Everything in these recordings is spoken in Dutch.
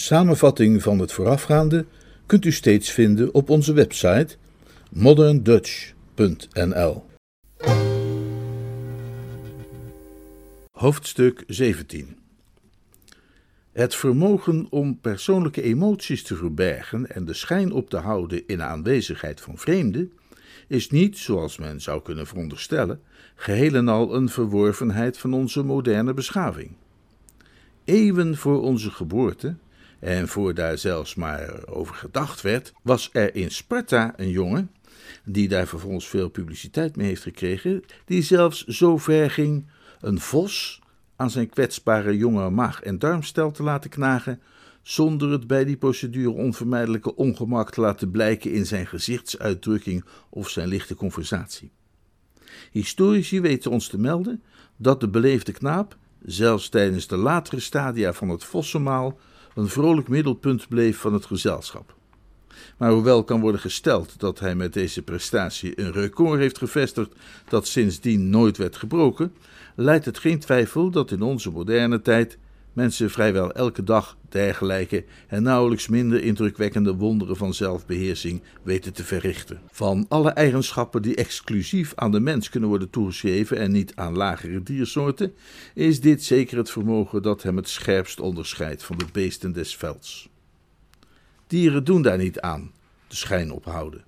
Samenvatting van het voorafgaande kunt u steeds vinden op onze website moderndutch.nl. Hoofdstuk 17 Het vermogen om persoonlijke emoties te verbergen en de schijn op te houden in aanwezigheid van vreemden is niet, zoals men zou kunnen veronderstellen, geheel en al een verworvenheid van onze moderne beschaving. Eeuwen voor onze geboorte, en voor daar zelfs maar over gedacht werd, was er in Sparta een jongen, die daar vervolgens veel publiciteit mee heeft gekregen, die zelfs zo ver ging een vos aan zijn kwetsbare jonge maag en darmstel te laten knagen, zonder het bij die procedure onvermijdelijke ongemak te laten blijken in zijn gezichtsuitdrukking of zijn lichte conversatie. Historici weten ons te melden dat de beleefde knaap, zelfs tijdens de latere stadia van het vossenmaal, een vrolijk middelpunt bleef van het gezelschap. Maar hoewel kan worden gesteld dat hij met deze prestatie een record heeft gevestigd dat sindsdien nooit werd gebroken, leidt het geen twijfel dat in onze moderne tijd mensen vrijwel elke dag dergelijke en nauwelijks minder indrukwekkende wonderen van zelfbeheersing weten te verrichten. Van alle eigenschappen die exclusief aan de mens kunnen worden toegeschreven en niet aan lagere diersoorten, is dit zeker het vermogen dat hem het scherpst onderscheidt van de beesten des velds. Dieren doen daar niet aan, de schijn ophouden.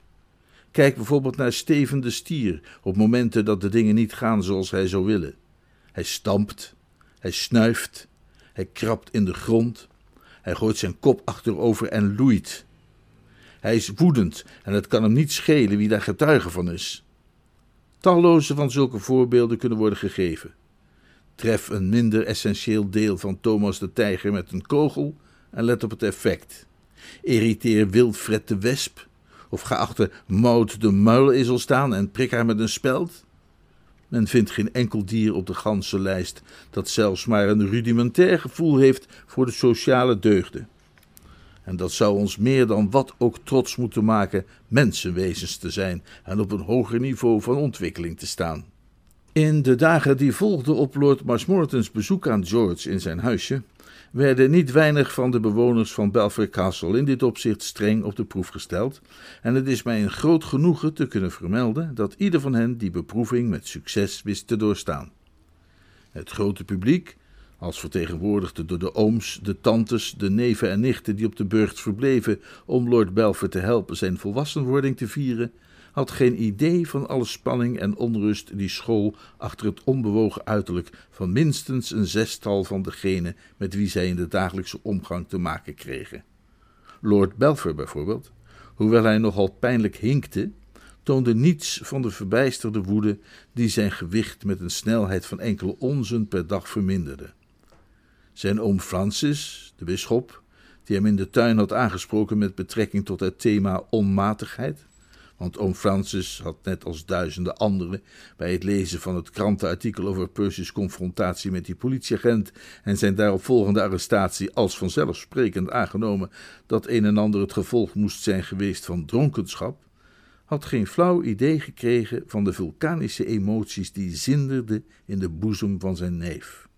Kijk bijvoorbeeld naar Steven de stier op momenten dat de dingen niet gaan zoals hij zou willen. Hij stampt, hij snuift, hij krabt in de grond, hij gooit zijn kop achterover en loeit. Hij is woedend en het kan hem niet schelen wie daar getuige van is. Talloze van zulke voorbeelden kunnen worden gegeven. Tref een minder essentieel deel van Thomas de Tijger met een kogel en let op het effect. Irriteer Wilfred de Wesp of ga achter Maud de Muilezel staan en prik haar met een speld. Men vindt geen enkel dier op de ganzenlijst dat zelfs maar een rudimentair gevoel heeft voor de sociale deugden. En dat zou ons meer dan wat ook trots moeten maken mensenwezens te zijn en op een hoger niveau van ontwikkeling te staan. In de dagen die volgden op Lord Marshmoretons bezoek aan George in zijn huisje, werden niet weinig van de bewoners van Belfair Castle in dit opzicht streng op de proef gesteld, en het is mij een groot genoegen te kunnen vermelden dat ieder van hen die beproeving met succes wist te doorstaan. Het grote publiek, als vertegenwoordigd door de ooms, de tantes, de neven en nichten die op de burcht verbleven om Lord Belfair te helpen zijn volwassenwording te vieren, had geen idee van alle spanning en onrust die school achter het onbewogen uiterlijk van minstens een zestal van degenen met wie zij in de dagelijkse omgang te maken kregen. Lord Belfer bijvoorbeeld, hoewel hij nogal pijnlijk hinkte, toonde niets van de verbijsterde woede die zijn gewicht met een snelheid van enkele onzen per dag verminderde. Zijn oom Francis, de bisschop, die hem in de tuin had aangesproken met betrekking tot het thema onmatigheid, want oom Francis had net als duizenden anderen bij het lezen van het krantenartikel over Percy's confrontatie met die politieagent en zijn daaropvolgende arrestatie als vanzelfsprekend aangenomen dat een en ander het gevolg moest zijn geweest van dronkenschap, had geen flauw idee gekregen van de vulkanische emoties die zinderden in de boezem van zijn neef.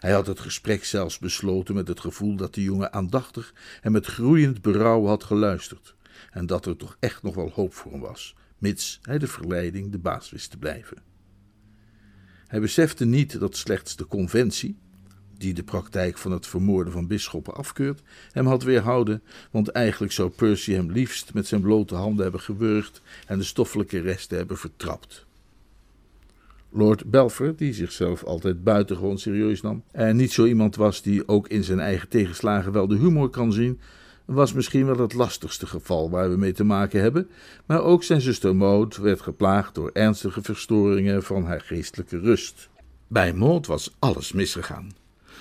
Hij had het gesprek zelfs besloten met het gevoel dat de jongen aandachtig en met groeiend berouw had geluisterd en dat er toch echt nog wel hoop voor hem was, mits hij de verleiding de baas wist te blijven. Hij besefte niet dat slechts de conventie, die de praktijk van het vermoorden van bisschoppen afkeurt, hem had weerhouden, want eigenlijk zou Percy hem liefst met zijn blote handen hebben gewurgd en de stoffelijke resten hebben vertrapt. Lord Belfer, die zichzelf altijd buitengewoon serieus nam en niet zo iemand was die ook in zijn eigen tegenslagen wel de humor kan zien, was misschien wel het lastigste geval waar we mee te maken hebben, maar ook zijn zuster Maud werd geplaagd door ernstige verstoringen van haar geestelijke rust. Bij Maud was alles misgegaan.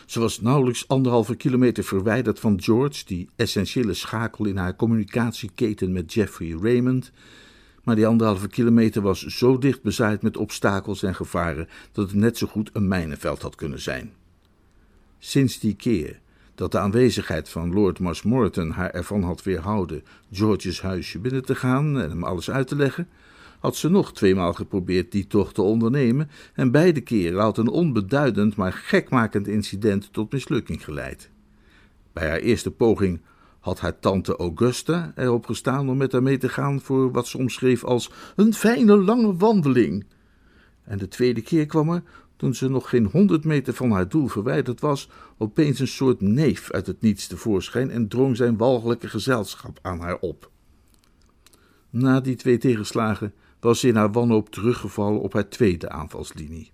Ze was nauwelijks anderhalve kilometer verwijderd van George, die essentiële schakel in haar communicatieketen met Jeffrey Raymond. Maar die anderhalve kilometer was zo dicht bezaaid met obstakels en gevaren dat het net zo goed een mijnenveld had kunnen zijn. Sinds die keer dat de aanwezigheid van Lord Marshmoreton haar ervan had weerhouden George's huisje binnen te gaan en hem alles uit te leggen, had ze nog tweemaal geprobeerd die tocht te ondernemen en beide keren had een onbeduidend maar gekmakend incident tot mislukking geleid. Bij haar eerste poging had haar tante Augusta erop gestaan om met haar mee te gaan voor wat ze omschreef als een fijne lange wandeling. En de tweede keer kwam er, toen ze nog geen honderd meter van haar doel verwijderd was, opeens een soort neef uit het niets tevoorschijn en drong zijn walgelijke gezelschap aan haar op. Na die twee tegenslagen was ze in haar wanhoop teruggevallen op haar tweede aanvalslinie.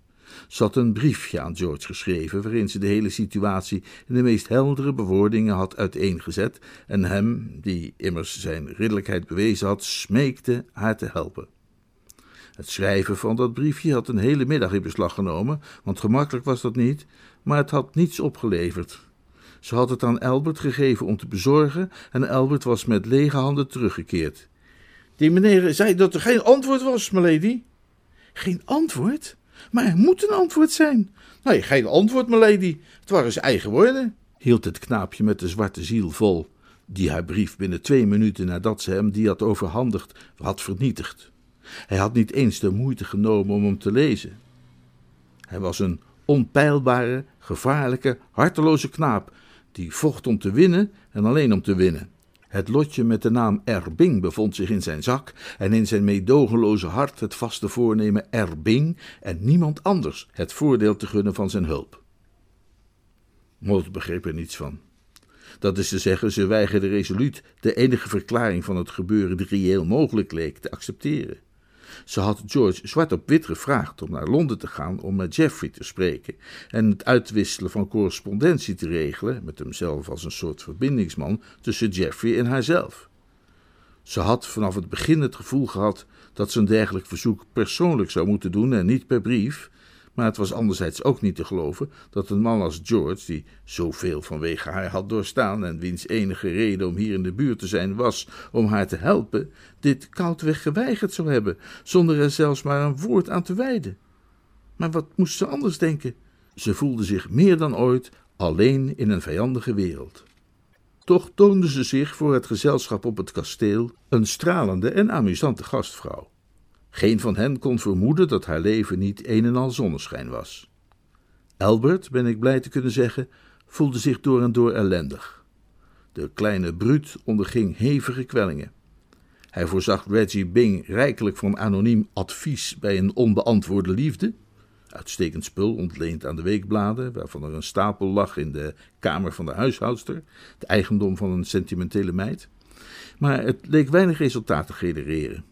Ze had een briefje aan George geschreven waarin ze de hele situatie in de meest heldere bewoordingen had uiteengezet en hem, die immers zijn ridderlijkheid bewezen had, smeekte haar te helpen. Het schrijven van dat briefje had een hele middag in beslag genomen, want gemakkelijk was dat niet, maar het had niets opgeleverd. Ze had het aan Albert gegeven om te bezorgen en Albert was met lege handen teruggekeerd. Die meneer zei dat er geen antwoord was, milady. Geen antwoord? Maar er moet een antwoord zijn. Nee, geen antwoord, milady. Het waren zijn eigen woorden. Hield het knaapje met de zwarte ziel vol, die haar brief binnen twee minuten nadat ze hem die had overhandigd had vernietigd. Hij had niet eens de moeite genomen om hem te lezen. Hij was een onpeilbare, gevaarlijke, harteloze knaap, die vocht om te winnen en alleen om te winnen. Het lotje met de naam Erbing bevond zich in zijn zak en in zijn meedogenloze hart het vaste voornemen Erbing en niemand anders het voordeel te gunnen van zijn hulp. Maud begreep er niets van. Dat is te zeggen, ze weigerde resoluut de enige verklaring van het gebeuren die reëel mogelijk leek te accepteren. Ze had George zwart op wit gevraagd om naar Londen te gaan om met Jeffrey te spreken en het uitwisselen van correspondentie te regelen, met hemzelf als een soort verbindingsman tussen Jeffrey en haarzelf. Ze had vanaf het begin het gevoel gehad dat ze een dergelijk verzoek persoonlijk zou moeten doen en niet per brief, maar het was anderzijds ook niet te geloven dat een man als George, die zoveel vanwege haar had doorstaan en wiens enige reden om hier in de buurt te zijn was om haar te helpen, dit koudweg geweigerd zou hebben, zonder er zelfs maar een woord aan te wijden. Maar wat moest ze anders denken? Ze voelde zich meer dan ooit alleen in een vijandige wereld. Toch toonde ze zich voor het gezelschap op het kasteel een stralende en amusante gastvrouw. Geen van hen kon vermoeden dat haar leven niet een en al zonneschijn was. Albert, ben ik blij te kunnen zeggen, voelde zich door en door ellendig. De kleine bruut onderging hevige kwellingen. Hij voorzag Reggie Bing rijkelijk van anoniem advies bij een onbeantwoorde liefde. Uitstekend spul, ontleend aan de weekbladen, waarvan er een stapel lag in de kamer van de huishoudster, het eigendom van een sentimentele meid. Maar het leek weinig resultaat te genereren.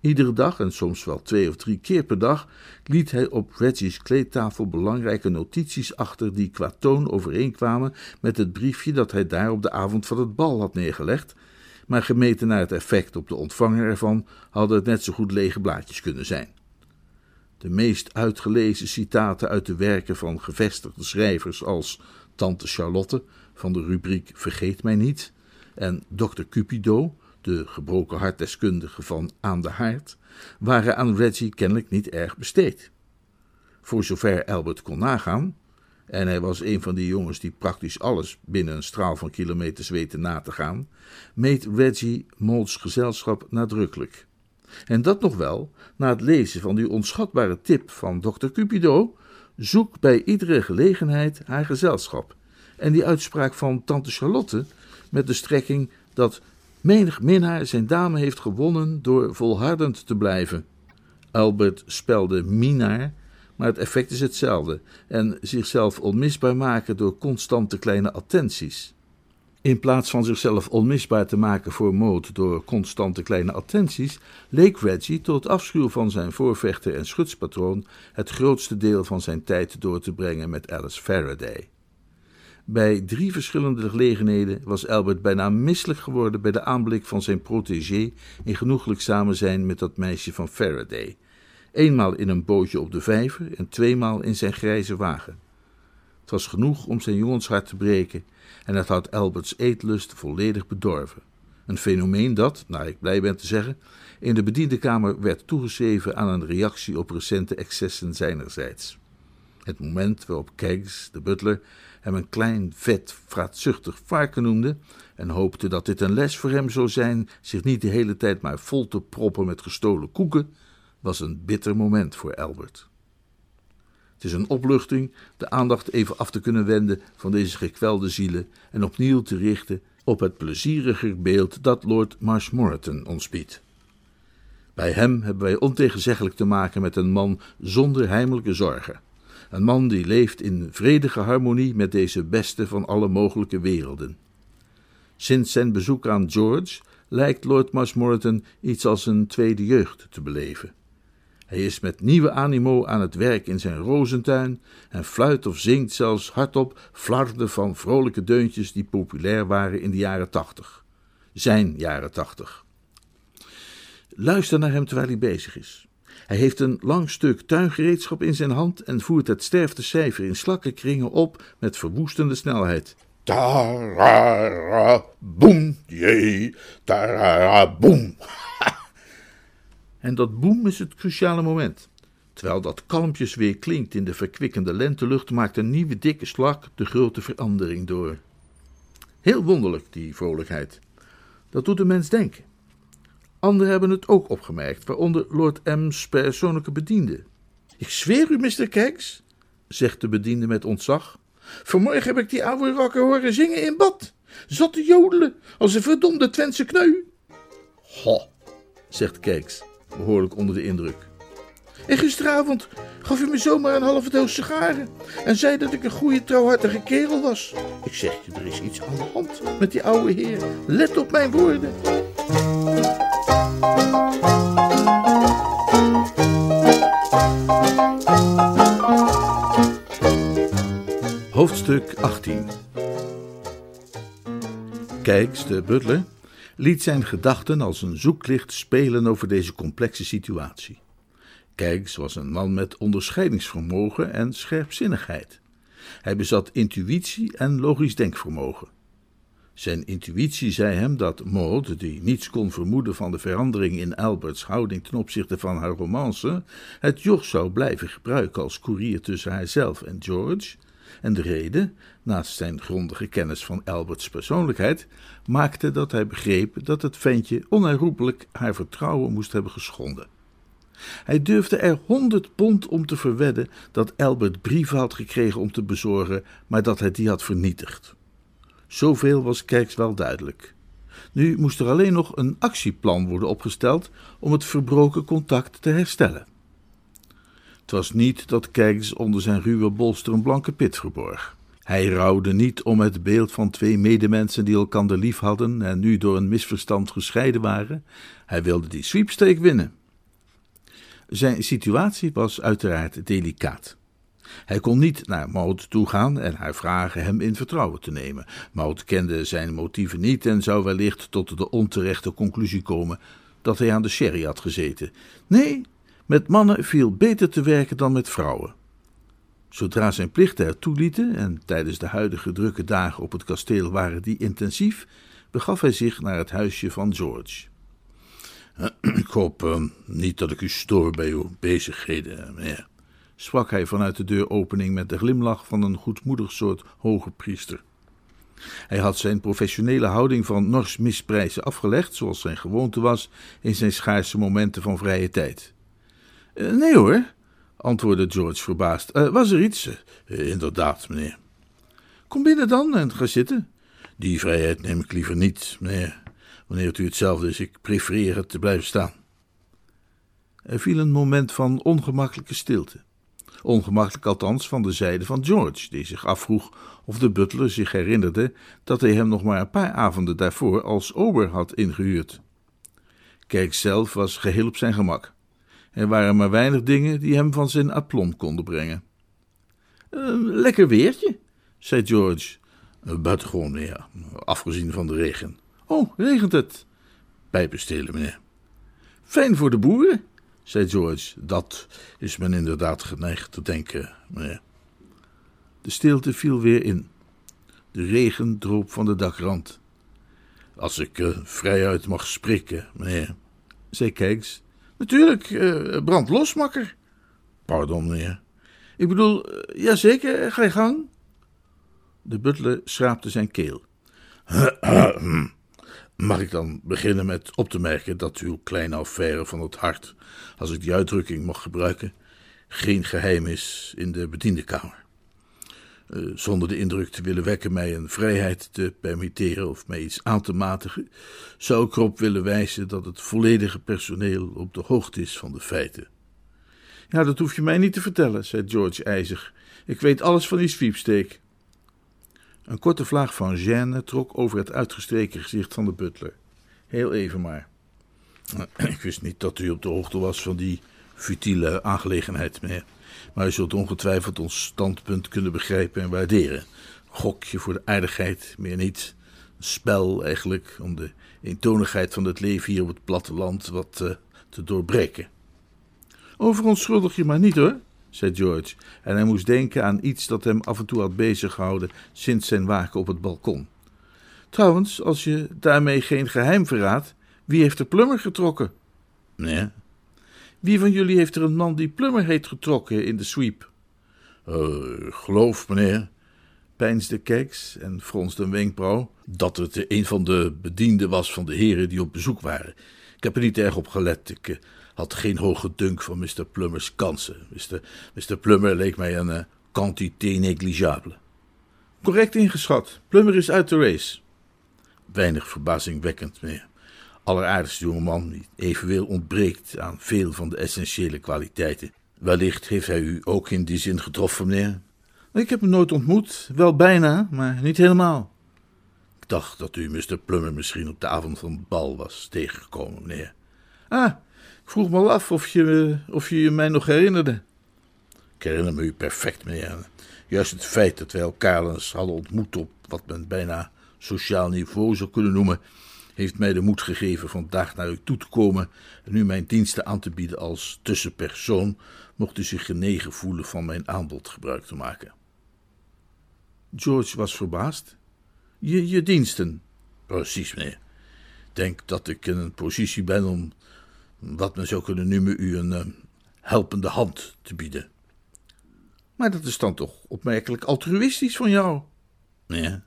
Iedere dag en soms wel twee of drie keer per dag liet hij op Reggie's kleedtafel belangrijke notities achter die qua toon overeenkwamen met het briefje dat hij daar op de avond van het bal had neergelegd, maar gemeten naar het effect op de ontvanger ervan hadden het net zo goed lege blaadjes kunnen zijn. De meest uitgelezen citaten uit de werken van gevestigde schrijvers als Tante Charlotte van de rubriek Vergeet mij niet en Dr. Cupido de gebroken hartdeskundige van Aan de Haard, waren aan Reggie kennelijk niet erg besteed. Voor zover Albert kon nagaan, en hij was een van die jongens die praktisch alles binnen een straal van kilometers weten na te gaan, meet Reggie Molds gezelschap nadrukkelijk. En dat nog wel na het lezen van die onschatbare tip van dokter Cupido: zoek bij iedere gelegenheid haar gezelschap. En die uitspraak van tante Charlotte met de strekking dat Menig minnaar zijn dame heeft gewonnen door volhardend te blijven. Albert spelde minnaar, maar het effect is hetzelfde en zichzelf onmisbaar maken door constante kleine attenties. In plaats van zichzelf onmisbaar te maken voor Maud door constante kleine attenties, leek Reggie tot afschuw van zijn voorvechter en schutspatroon het grootste deel van zijn tijd door te brengen met Alice Faraday. Bij drie verschillende gelegenheden was Albert bijna misselijk geworden bij de aanblik van zijn protégé in genoeglijk samenzijn met dat meisje van Faraday. eenmaal in een bootje op de vijver en tweemaal in zijn grijze wagen. Het was genoeg om zijn jongenshart te breken en het had Alberts eetlust volledig bedorven. Een fenomeen dat, naar ik blij ben te zeggen, in de bediendenkamer werd toegeschreven aan een reactie op recente excessen zijnerzijds. Het moment waarop Keggs, de butler, hem een klein, vet, vraatzuchtig varken noemde en hoopte dat dit een les voor hem zou zijn zich niet de hele tijd maar vol te proppen met gestolen koeken, was een bitter moment voor Albert. Het is een opluchting de aandacht even af te kunnen wenden van deze gekwelde zielen en opnieuw te richten op het plezieriger beeld dat Lord Marshmoreton ons biedt. Bij hem hebben wij ontegenzeggelijk te maken met een man zonder heimelijke zorgen. Een man die leeft in vredige harmonie met deze beste van alle mogelijke werelden. Sinds zijn bezoek aan George lijkt Lord Marshmoreton iets als een tweede jeugd te beleven. Hij is met nieuwe animo aan het werk in zijn rozentuin en fluit of zingt zelfs hardop flarden van vrolijke deuntjes die populair waren in de jaren tachtig. Zijn jaren tachtig. Luister naar hem terwijl hij bezig is. Hij heeft een lang stuk tuingereedschap in zijn hand en voert het sterfte cijfer in slakkenkringen op met verwoestende snelheid. Tarara, boem, jee, tarara, boem. En dat boem is het cruciale moment. Terwijl dat kalmpjes weer klinkt in de verkwikkende lentelucht, maakt een nieuwe dikke slag de grote verandering door. Heel wonderlijk, die vrolijkheid. Dat doet de mens denken. Anderen hebben het ook opgemerkt, waaronder Lord M's persoonlijke bediende. Ik zweer u, Mr. Keggs, zegt de bediende met ontzag. Vanmorgen heb ik die oude rokker horen zingen in bad. Zat te jodelen als een verdomde Twentse kneu. Ho, zegt Keggs behoorlijk onder de indruk. En gisteravond gaf u me zomaar een halve doos sigaren en zei dat ik een goede trouwhartige kerel was. Ik zeg je, er is iets aan de hand met die oude heer. Let op mijn woorden. Hoofdstuk 18 Kijks, de butler, liet zijn gedachten als een zoeklicht spelen over deze complexe situatie. Kijks was een man met onderscheidingsvermogen en scherpzinnigheid. Hij bezat intuïtie en logisch denkvermogen. Zijn intuïtie zei hem dat Maud, die niets kon vermoeden van de verandering in Alberts houding ten opzichte van haar romance, het joch zou blijven gebruiken als koerier tussen haarzelf en George, en de reden, naast zijn grondige kennis van Alberts persoonlijkheid, maakte dat hij begreep dat het ventje onherroepelijk haar vertrouwen moest hebben geschonden. Hij durfde er honderd pond om te verwedden dat Albert brieven had gekregen om te bezorgen, maar dat hij die had vernietigd. Zoveel was Kijks wel duidelijk. Nu moest er alleen nog een actieplan worden opgesteld om het verbroken contact te herstellen. Het was niet dat Kijks onder zijn ruwe bolster een blanke pit verborg. Hij rouwde niet om het beeld van twee medemensen die elkander lief hadden en nu door een misverstand gescheiden waren. Hij wilde die sweepstake winnen. Zijn situatie was uiteraard delicaat. Hij kon niet naar Maud toegaan en haar vragen hem in vertrouwen te nemen. Maud kende zijn motieven niet en zou wellicht tot de onterechte conclusie komen dat hij aan de sherry had gezeten. Nee, met mannen viel beter te werken dan met vrouwen. Zodra zijn plichten er toelieten, en tijdens de huidige drukke dagen op het kasteel waren die intensief, begaf hij zich naar het huisje van George. Ik hoop uh, niet dat ik u stoor bij uw bezigheden, meneer, sprak hij vanuit de deuropening met de glimlach van een goedmoedig soort hoge priester. Hij had zijn professionele houding van nors misprijzen afgelegd, zoals zijn gewoonte was in zijn schaarse momenten van vrije tijd. Uh, nee hoor, antwoordde George verbaasd. Uh, was er iets? Uh, inderdaad, meneer. Kom binnen dan en ga zitten. Die vrijheid neem ik liever niet, meneer. Wanneer het u hetzelfde is, ik prefereer het te blijven staan. Er viel een moment van ongemakkelijke stilte. Ongemakkelijk althans van de zijde van George, die zich afvroeg of de butler zich herinnerde dat hij hem nog maar een paar avonden daarvoor als ober had ingehuurd. Kijk zelf was geheel op zijn gemak. Er waren maar weinig dingen die hem van zijn aplomb konden brengen. Een lekker weertje, zei George. Buitengewoon, meneer, afgezien van de regen. Oh, regent het? Pijpen stelen, meneer. Fijn voor de boeren, zei George. Dat is men inderdaad geneigd te denken, meneer. De stilte viel weer in. De regen droop van de dakrand. Als ik uh, vrijuit mag spreken, meneer, zei Kijks. Natuurlijk, uh, brand los, makker. Pardon, meneer. Ik bedoel, uh, jazeker, ga je gang. De butler schraapte zijn keel. Mag ik dan beginnen met op te merken dat uw kleine affaire van het hart, als ik die uitdrukking mag gebruiken, geen geheim is in de bediendenkamer? Uh, zonder de indruk te willen wekken mij een vrijheid te permitteren of mij iets aan te matigen, zou ik erop willen wijzen dat het volledige personeel op de hoogte is van de feiten. Ja, dat hoef je mij niet te vertellen, zei George ijzig. Ik weet alles van die sweepstake. Een korte vlaag van gêne trok over het uitgestreken gezicht van de butler. Heel even maar. Ik wist niet dat u op de hoogte was van die futiele aangelegenheid, meneer. Maar u zult ongetwijfeld ons standpunt kunnen begrijpen en waarderen. Gokje voor de aardigheid, meer niet. Een spel eigenlijk, om de eentonigheid van het leven hier op het platteland wat uh, te doorbreken. Overonschuldig je maar niet hoor, zei George, en hij moest denken aan iets dat hem af en toe had beziggehouden sinds zijn waken op het balkon. Trouwens, als je daarmee geen geheim verraadt, wie heeft de plummer getrokken? Nee. Wie van jullie heeft er een man die plummer heet getrokken in de sweep? Uh, geloof, meneer, peinsde Keks en fronste een wenkbrauw, dat het een van de bedienden was van de heren die op bezoek waren. Ik heb er niet erg op gelet. Ik uh, had geen hoge dunk van Mr. Plummers kansen. Mr. Mr. Plummer leek mij een uh, quantité négligeable. Correct ingeschat. Plummer is uit de race. Weinig verbazingwekkend, meneer. Alleraardigste jongeman die evenwel ontbreekt aan veel van de essentiële kwaliteiten. Wellicht heeft hij u ook in die zin getroffen, meneer. Ik heb hem nooit ontmoet. Wel bijna, maar niet helemaal. Ik dacht dat u Mr. Plummer misschien op de avond van het bal was tegengekomen, meneer. Ah, ik vroeg me af of je, of je je mij nog herinnerde. Ik herinner me u perfect, meneer. Juist het feit dat wij elkaar eens hadden ontmoet op wat men bijna sociaal niveau zou kunnen noemen, heeft mij de moed gegeven vandaag naar u toe te komen en u mijn diensten aan te bieden als tussenpersoon, mocht u zich genegen voelen van mijn aanbod gebruik te maken. George was verbaasd. Je, je diensten? Precies, meneer. Denk dat ik in een positie ben om, wat men zou kunnen noemen, u een uh, helpende hand te bieden. Maar dat is dan toch opmerkelijk altruïstisch van jou? Nee.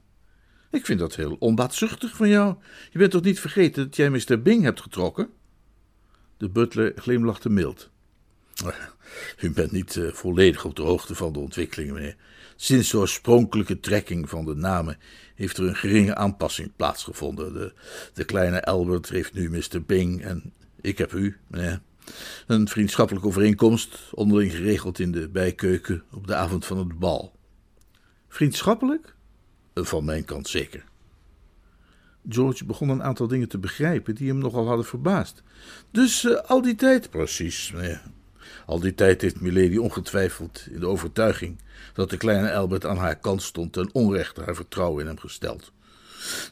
Ik vind dat heel onbaatzuchtig van jou. Je bent toch niet vergeten dat jij Mr. Bing hebt getrokken? De butler glimlachte mild. U bent niet uh, volledig op de hoogte van de ontwikkelingen, meneer. Sinds de oorspronkelijke trekking van de namen heeft er een geringe aanpassing plaatsgevonden. De, de kleine Albert heeft nu Mr. Bing en ik heb u, meneer. Een vriendschappelijke overeenkomst, onderling geregeld in de bijkeuken op de avond van het bal. Vriendschappelijk? Van mijn kant zeker. George begon een aantal dingen te begrijpen die hem nogal hadden verbaasd. Dus uh, al die tijd. Precies, meneer. Al die tijd heeft Milady ongetwijfeld in de overtuiging dat de kleine Albert aan haar kant stond ten onrechte haar vertrouwen in hem gesteld.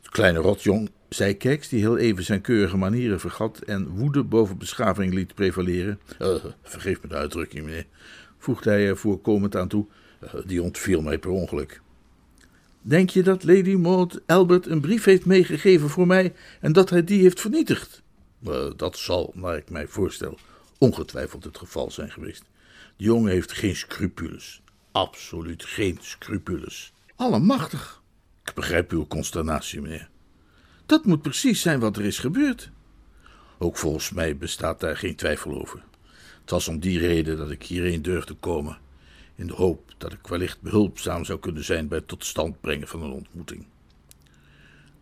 Kleine rotjong, zei Keks, die heel even zijn keurige manieren vergat en woede boven beschaving liet prevaleren. Uh, vergeef me de uitdrukking, meneer, voegde hij er voorkomend aan toe. Uh, die ontviel mij per ongeluk. Denk je dat Lady Maud Albert een brief heeft meegegeven voor mij en dat hij die heeft vernietigd? Uh, dat zal, naar ik mij voorstel, ongetwijfeld het geval zijn geweest. De jongen heeft geen scrupules. Absoluut geen scrupules. Allemachtig. Ik begrijp uw consternatie, meneer. Dat moet precies zijn wat er is gebeurd. Ook volgens mij bestaat daar geen twijfel over. Het was om die reden dat ik hierheen durfde komen, in de hoop dat ik wellicht behulpzaam zou kunnen zijn bij het tot stand brengen van een ontmoeting.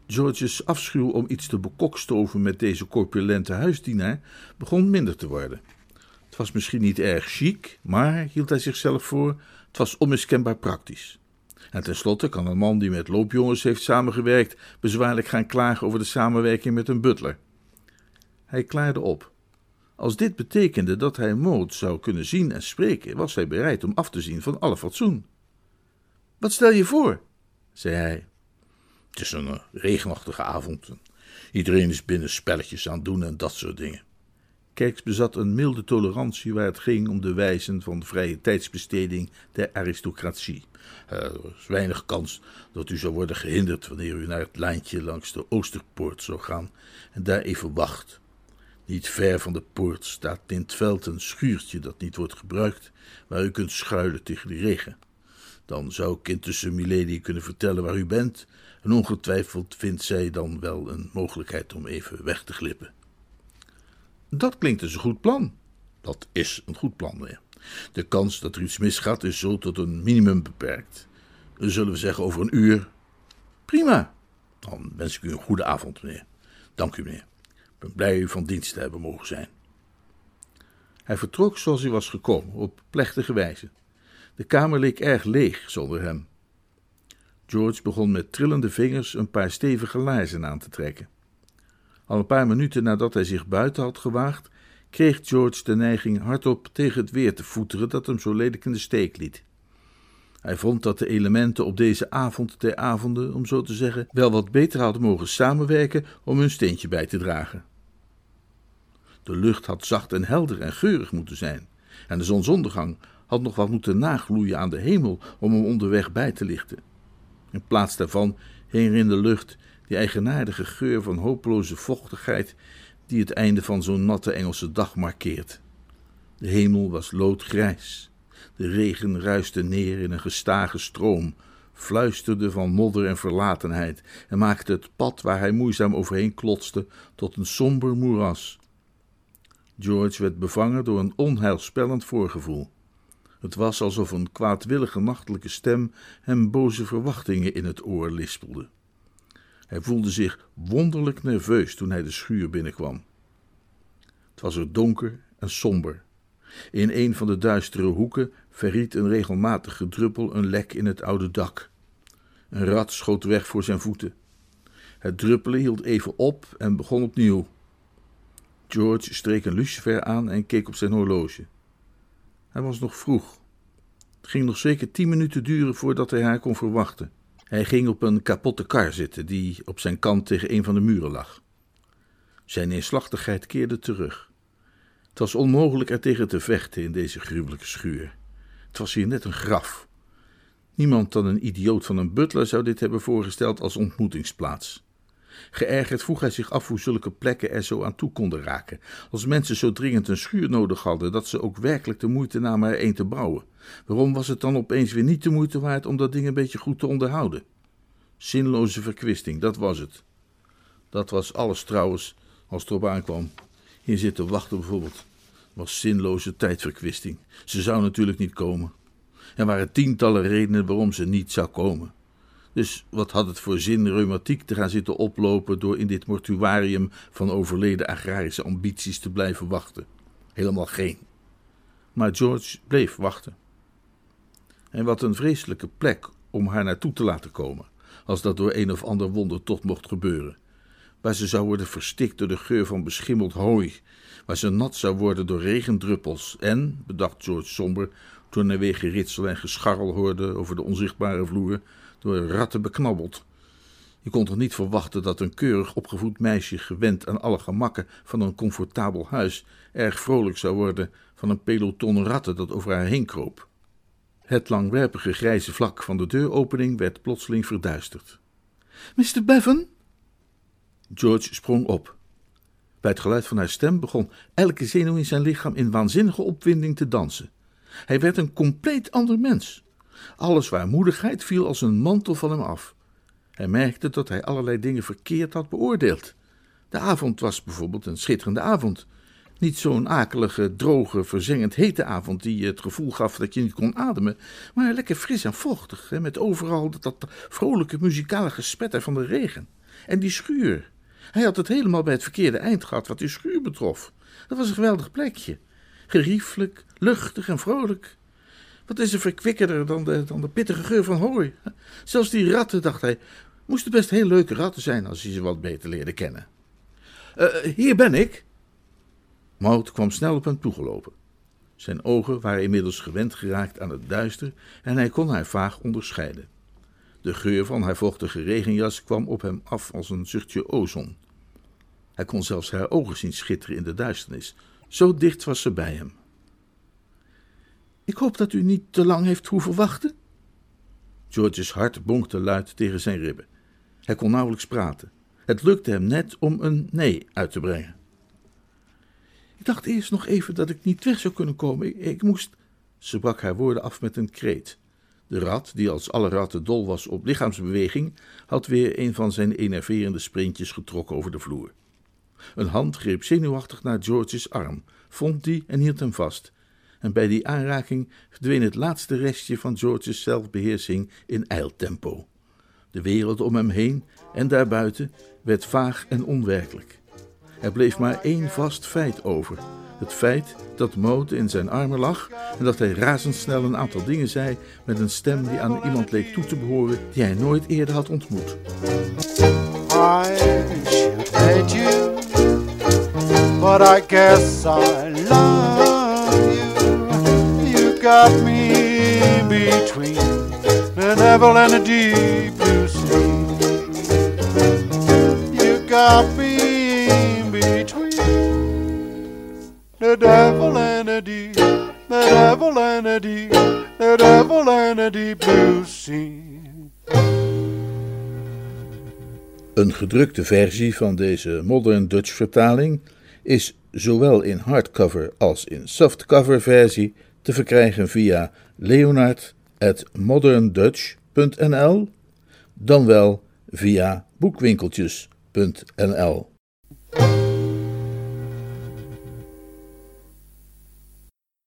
George's afschuw om iets te bekokstoven met deze corpulente huisdienaar begon minder te worden. Het was misschien niet erg chic, maar, hield hij zichzelf voor, het was onmiskenbaar praktisch. En tenslotte kan een man die met loopjongens heeft samengewerkt bezwaarlijk gaan klagen over de samenwerking met een butler. Hij klaarde op. Als dit betekende dat hij Maud zou kunnen zien en spreken, was hij bereid om af te zien van alle fatsoen. Wat stel je voor? zei hij. Het is een regenachtige avond. Iedereen is binnen spelletjes aan het doen en dat soort dingen. Kerks bezat een milde tolerantie waar het ging om de wijzen van vrije tijdsbesteding der aristocratie. Er is weinig kans dat u zou worden gehinderd wanneer u naar het lijntje langs de Oosterpoort zou gaan en daar even wacht. Niet ver van de poort staat in het veld een schuurtje dat niet wordt gebruikt, waar u kunt schuilen tegen de regen. Dan zou ik intussen Milady kunnen vertellen waar u bent, en ongetwijfeld vindt zij dan wel een mogelijkheid om even weg te glippen. Dat klinkt als een goed plan. Dat is een goed plan, meneer. De kans dat er iets misgaat is zo tot een minimum beperkt. Zullen we zeggen over een uur? Prima. Dan wens ik u een goede avond, meneer. Dank u, meneer. Ik ben blij u van dienst te hebben mogen zijn. Hij vertrok zoals hij was gekomen, op plechtige wijze. De kamer leek erg leeg zonder hem. George begon met trillende vingers een paar stevige laarzen aan te trekken. Al een paar minuten nadat hij zich buiten had gewaagd, kreeg George de neiging hardop tegen het weer te voeteren dat hem zo lelijk in de steek liet. Hij vond dat de elementen op deze avond der avonden, om zo te zeggen, wel wat beter hadden mogen samenwerken om hun steentje bij te dragen. De lucht had zacht en helder en geurig moeten zijn, en de zonsondergang had nog wat moeten nagloeien aan de hemel om hem onderweg bij te lichten. In plaats daarvan hing er in de lucht die eigenaardige geur van hopeloze vochtigheid die het einde van zo'n natte Engelse dag markeert. De hemel was loodgrijs. De regen ruiste neer in een gestage stroom, fluisterde van modder en verlatenheid en maakte het pad waar hij moeizaam overheen klotste tot een somber moeras. George werd bevangen door een onheilspellend voorgevoel. Het was alsof een kwaadwillige nachtelijke stem hem boze verwachtingen in het oor lispelde. Hij voelde zich wonderlijk nerveus toen hij de schuur binnenkwam. Het was er donker en somber. In een van de duistere hoeken verriet een regelmatige druppel een lek in het oude dak. Een rat schoot weg voor zijn voeten. Het druppelen hield even op en begon opnieuw. George streek een lucifer aan en keek op zijn horloge. Hij was nog vroeg. Het ging nog zeker tien minuten duren voordat hij haar kon verwachten. Hij ging op een kapotte kar zitten die op zijn kant tegen een van de muren lag. Zijn neerslachtigheid keerde terug. Het was onmogelijk er tegen te vechten in deze gruwelijke schuur. Het was hier net een graf. Niemand dan een idioot van een butler zou dit hebben voorgesteld als ontmoetingsplaats. Geërgerd vroeg hij zich af hoe zulke plekken er zo aan toe konden raken, als mensen zo dringend een schuur nodig hadden dat ze ook werkelijk de moeite namen er een te bouwen. Waarom was het dan opeens weer niet de moeite waard om dat ding een beetje goed te onderhouden? Zinloze verkwisting, dat was het. Dat was alles trouwens, als het erop aankwam. Hier zitten wachten bijvoorbeeld, was zinloze tijdverkwisting. Ze zou natuurlijk niet komen. Er waren tientallen redenen waarom ze niet zou komen. Dus wat had het voor zin reumatiek te gaan zitten oplopen door in dit mortuarium van overleden agrarische ambities te blijven wachten? Helemaal geen. Maar George bleef wachten. En wat een vreselijke plek om haar naartoe te laten komen, als dat door een of ander wonder toch mocht gebeuren. Waar ze zou worden verstikt door de geur van beschimmeld hooi, waar ze nat zou worden door regendruppels en, bedacht George somber, toen hij weer geritsel en gescharrel hoorde over de onzichtbare vloer, door ratten beknabbeld. Je kon toch niet verwachten dat een keurig opgevoed meisje, gewend aan alle gemakken van een comfortabel huis, erg vrolijk zou worden van een peloton ratten dat over haar heen kroop. Het langwerpige grijze vlak van de deuropening werd plotseling verduisterd. Mr. Bevan? George sprong op. Bij het geluid van haar stem begon elke zenuw in zijn lichaam in waanzinnige opwinding te dansen. Hij werd een compleet ander mens. Alle zwaarmoedigheid viel als een mantel van hem af. Hij merkte dat hij allerlei dingen verkeerd had beoordeeld. De avond was bijvoorbeeld een schitterende avond. Niet zo'n akelige, droge, verzengend hete avond die het gevoel gaf dat je niet kon ademen, maar lekker fris en vochtig, hè, met overal dat, dat vrolijke muzikale gespetter van de regen. En die schuur. Hij had het helemaal bij het verkeerde eind gehad wat die schuur betrof. Dat was een geweldig plekje. Geriefelijk, luchtig en vrolijk. Wat is er verkwikkerder dan de, dan de pittige geur van hooi? Zelfs die ratten, dacht hij, moesten best heel leuke ratten zijn als hij ze wat beter leerde kennen. Uh, hier ben ik. Maud kwam snel op hem toegelopen. Zijn ogen waren inmiddels gewend geraakt aan het duister en hij kon haar vaag onderscheiden. De geur van haar vochtige regenjas kwam op hem af als een zuchtje ozon. Hij kon zelfs haar ogen zien schitteren in de duisternis, Zo dicht was ze bij hem. Ik hoop dat u niet te lang heeft hoeven wachten. George's hart bonkte luid tegen zijn ribben. Hij kon nauwelijks praten. Het lukte hem net om een nee uit te brengen. Ik dacht eerst nog even dat ik niet weg zou kunnen komen. Ik, ik moest. Ze brak haar woorden af met een kreet. De rat, die als alle ratten dol was op lichaamsbeweging, had weer een van zijn enerverende sprintjes getrokken over de vloer. Een hand greep zenuwachtig naar George's arm, vond die en hield hem vast. En bij die aanraking verdween het laatste restje van George's zelfbeheersing in ijltempo. De wereld om hem heen en daarbuiten werd vaag en onwerkelijk. Er bleef maar één vast feit over. Het feit dat Maud in zijn armen lag en dat hij razendsnel een aantal dingen zei met een stem die aan iemand leek toe te behoren die hij nooit eerder had ontmoet. I hate you, but I love got me between the devil and the deep blue sea. You got me the devil and the deep, the devil and the deep, the devil and the deep blue sea. Een gedrukte versie van deze Modern Dutch vertaling is zowel in hardcover als in softcover versie te verkrijgen via leonard.moderndutch.nl dan wel via boekwinkeltjes.nl